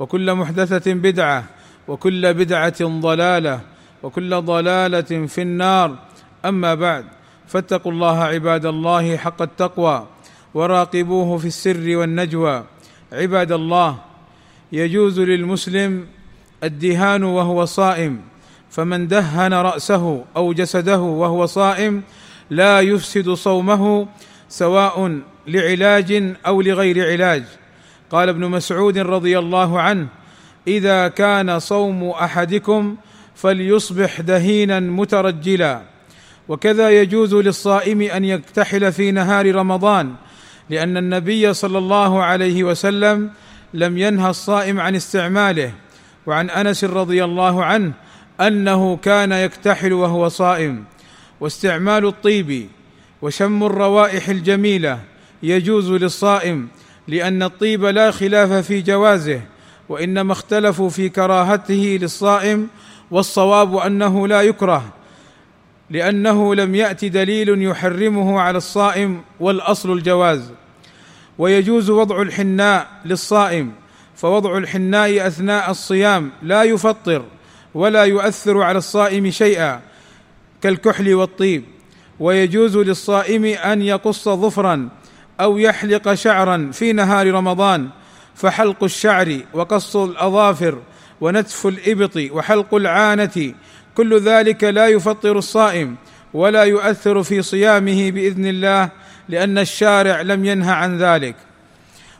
وكل محدثة بدعة وكل بدعة ضلالة وكل ضلالة في النار. أما بعد فاتقوا الله عباد الله حق التقوى وراقبوه في السر والنجوى. عباد الله يجوز للمسلم الدهان وهو صائم فمن دهن رأسه أو جسده وهو صائم لا يفسد صومه سواء لعلاج أو لغير علاج. قال ابن مسعود رضي الله عنه إذا كان صوم أحدكم فليصبح دهينا مترجلا. وكذا يجوز للصائم أن يكتحل في نهار رمضان لأن النبي صلى الله عليه وسلم لم ينهى الصائم عن استعماله. وعن أنس رضي الله عنه أنه كان يكتحل وهو صائم. واستعمال الطيب وشم الروائح الجميلة يجوز للصائم لأن الطيب لا خلاف في جوازه وإنما اختلفوا في كراهته للصائم والصواب أنه لا يكره لأنه لم يأت دليل يحرمه على الصائم والأصل الجواز. ويجوز وضع الحناء للصائم فوضع الحناء أثناء الصيام لا يفطر ولا يؤثر على الصائم شيئا كالكحل والطيب. ويجوز للصائم أن يقص ظفرا أو يحلق شعرا في نهار رمضان فحلق الشعر وقص الأظافر ونتف الإبط وحلق العانة كل ذلك لا يفطر الصائم ولا يؤثر في صيامه بإذن الله لأن الشارع لم ينه عن ذلك.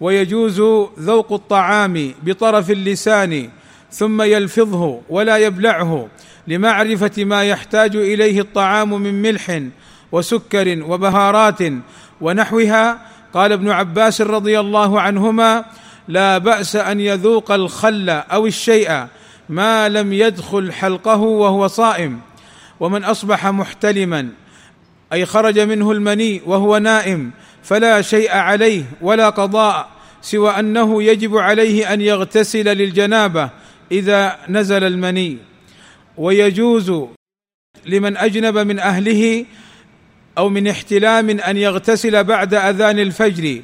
ويجوز ذوق الطعام بطرف اللسان ثم يلفظه ولا يبلعه لمعرفة ما يحتاج إليه الطعام من ملح وسكر وبهارات ونحوها. قال ابن عباس رضي الله عنهما لا بأس أن يذوق الخل أو الشيء ما لم يدخل حلقه وهو صائم. ومن أصبح محتلما أي خرج منه المني وهو نائم فلا شيء عليه ولا قضاء سوى أنه يجب عليه أن يغتسل للجنابة إذا نزل المني. ويجوز لمن أجنب من أهله أو من احتلام أن يغتسل بعد أذان الفجر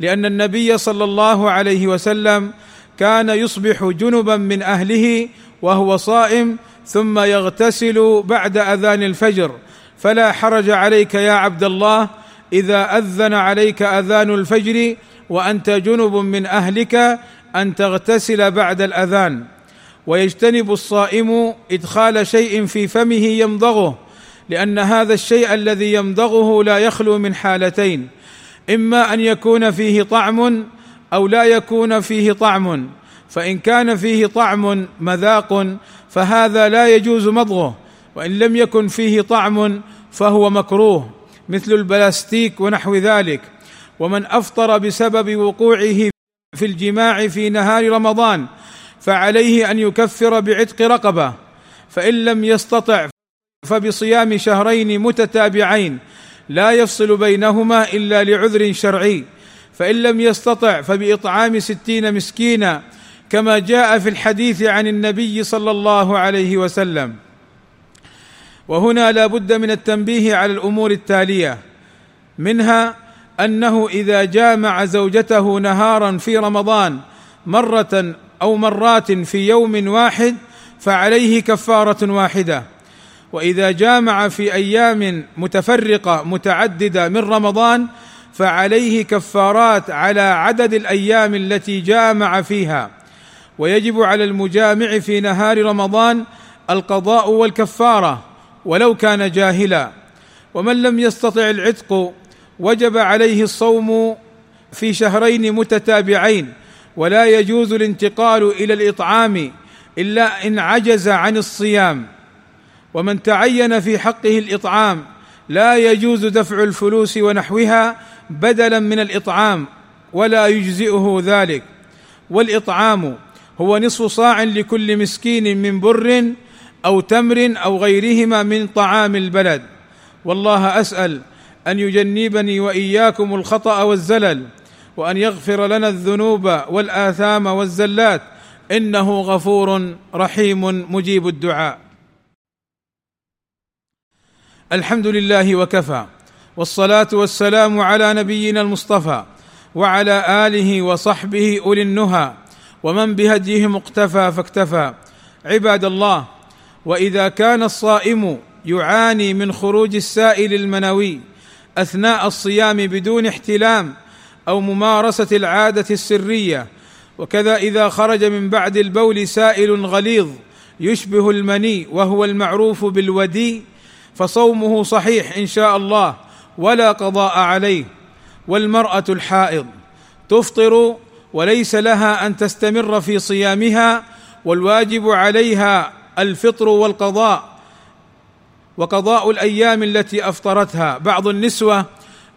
لأن النبي صلى الله عليه وسلم كان يصبح جنبا من أهله وهو صائم ثم يغتسل بعد أذان الفجر. فلا حرج عليك يا عبد الله إذا أذن عليك أذان الفجر وأنت جنب من أهلك أن تغتسل بعد الأذان. ويجتنب الصائم إدخال شيء في فمه يمضغه. لأن هذا الشيء الذي يمضغه لا يخلو من حالتين. إما أن يكون فيه طعم أو لا يكون فيه طعم. فإن كان فيه طعم مذاق فهذا لا يجوز مضغه. وإن لم يكن فيه طعم فهو مكروه مثل البلاستيك ونحو ذلك. ومن أفطر بسبب وقوعه في الجماع في نهار رمضان فعليه أن يكفر بعتق رقبة. فإن لم يستطع فبصيام شهرين متتابعين لا يفصل بينهما إلا لعذر شرعي فإن لم يستطع فبإطعام ستين مسكينا كما جاء في الحديث عن النبي صلى الله عليه وسلم. وهنا لا بد من التنبيه على الأمور التالية منها أنه إذا جامع زوجته نهارا في رمضان مرة أو مرات في يوم واحد فعليه كفارة واحدة. وإذا جامع في أيام متفرقة متعددة من رمضان فعليه كفارات على عدد الأيام التي جامع فيها. ويجب على المجامع في نهار رمضان القضاء والكفارة ولو كان جاهلا. ومن لم يستطع العتق وجب عليه الصوم في شهرين متتابعين. ولا يجوز الانتقال إلى الإطعام إلا إن عجز عن الصيام. ومن تعين في حقه الإطعام لا يجوز دفع الفلوس ونحوها بدلا من الإطعام ولا يجزئه ذلك. والإطعام هو نصف صاع لكل مسكين من بر أو تمر أو غيرهما من طعام البلد. والله أسأل أن يجنبني وإياكم الخطأ والزلل وأن يغفر لنا الذنوب والآثام والزلات إنه غفور رحيم مجيب الدعاء. الحمد لله وكفى والصلاة والسلام على نبينا المصطفى وعلى آله وصحبه أولي النهى ومن بهديهم اقتفى فاكتفى. عباد الله وإذا كان الصائم يعاني من خروج السائل المنوي أثناء الصيام بدون احتلام أو ممارسة العادة السرية وكذا إذا خرج من بعد البول سائل غليظ يشبه المني وهو المعروف بالودي فصومه صحيح إن شاء الله ولا قضاء عليه. والمرأة الحائض تفطر وليس لها أن تستمر في صيامها والواجب عليها الفطر والقضاء وقضاء الأيام التي أفطرتها. بعض النسوة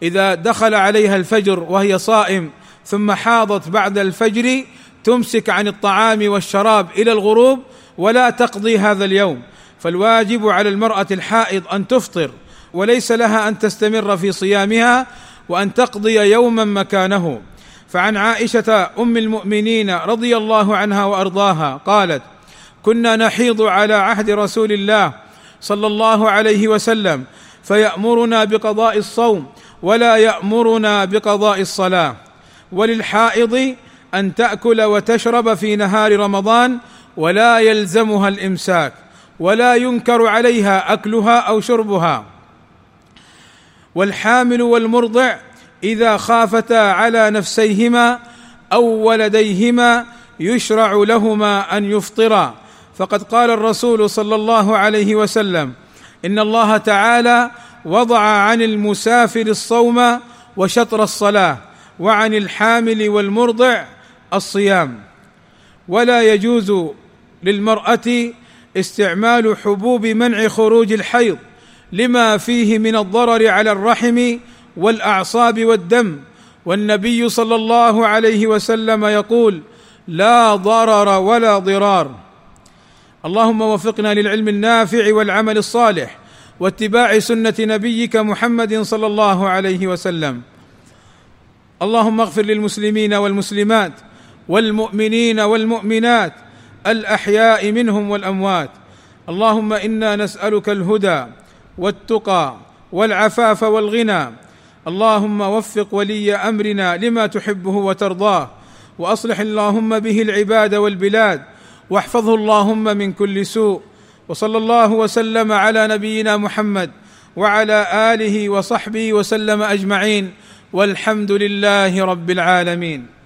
إذا دخل عليها الفجر وهي صائم ثم حاضت بعد الفجر تمسك عن الطعام والشراب إلى الغروب ولا تقضي هذا اليوم. فالواجب على المرأة الحائض أن تفطر وليس لها أن تستمر في صيامها وأن تقضي يوما مكانه. فعن عائشة أم المؤمنين رضي الله عنها وأرضاها قالت كنا نحيض على عهد رسول الله صلى الله عليه وسلم فيأمرنا بقضاء الصوم ولا يأمرنا بقضاء الصلاة. وللحائض أن تأكل وتشرب في نهار رمضان ولا يلزمها الإمساك. ولا ينكر عليها أكلها أو شربها. والحامل والمرضع إذا خافتا على نفسيهما أو ولديهما يشرع لهما أن يفطرا. فقد قال الرسول صلى الله عليه وسلم إن الله تعالى وضع عن المسافر الصوم وشطر الصلاة وعن الحامل والمرضع الصيام. ولا يجوز للمرأة استعمال حبوب منع خروج الحيض لما فيه من الضرر على الرحم والأعصاب والدم. والنبي صلى الله عليه وسلم يقول لا ضرر ولا ضرار. اللهم وفقنا للعلم النافع والعمل الصالح واتباع سنة نبيك محمد صلى الله عليه وسلم. اللهم اغفر للمسلمين والمسلمات والمؤمنين والمؤمنات الأحياء منهم والأموات. اللهم إنا نسألك الهدى والتقى والعفاف والغنى. اللهم وفق ولي أمرنا لما تحبه وترضاه. وأصلح اللهم به العباد والبلاد. واحفظه اللهم من كل سوء. وصلى الله وسلم على نبينا محمد وعلى آله وصحبه وسلم أجمعين. والحمد لله رب العالمين.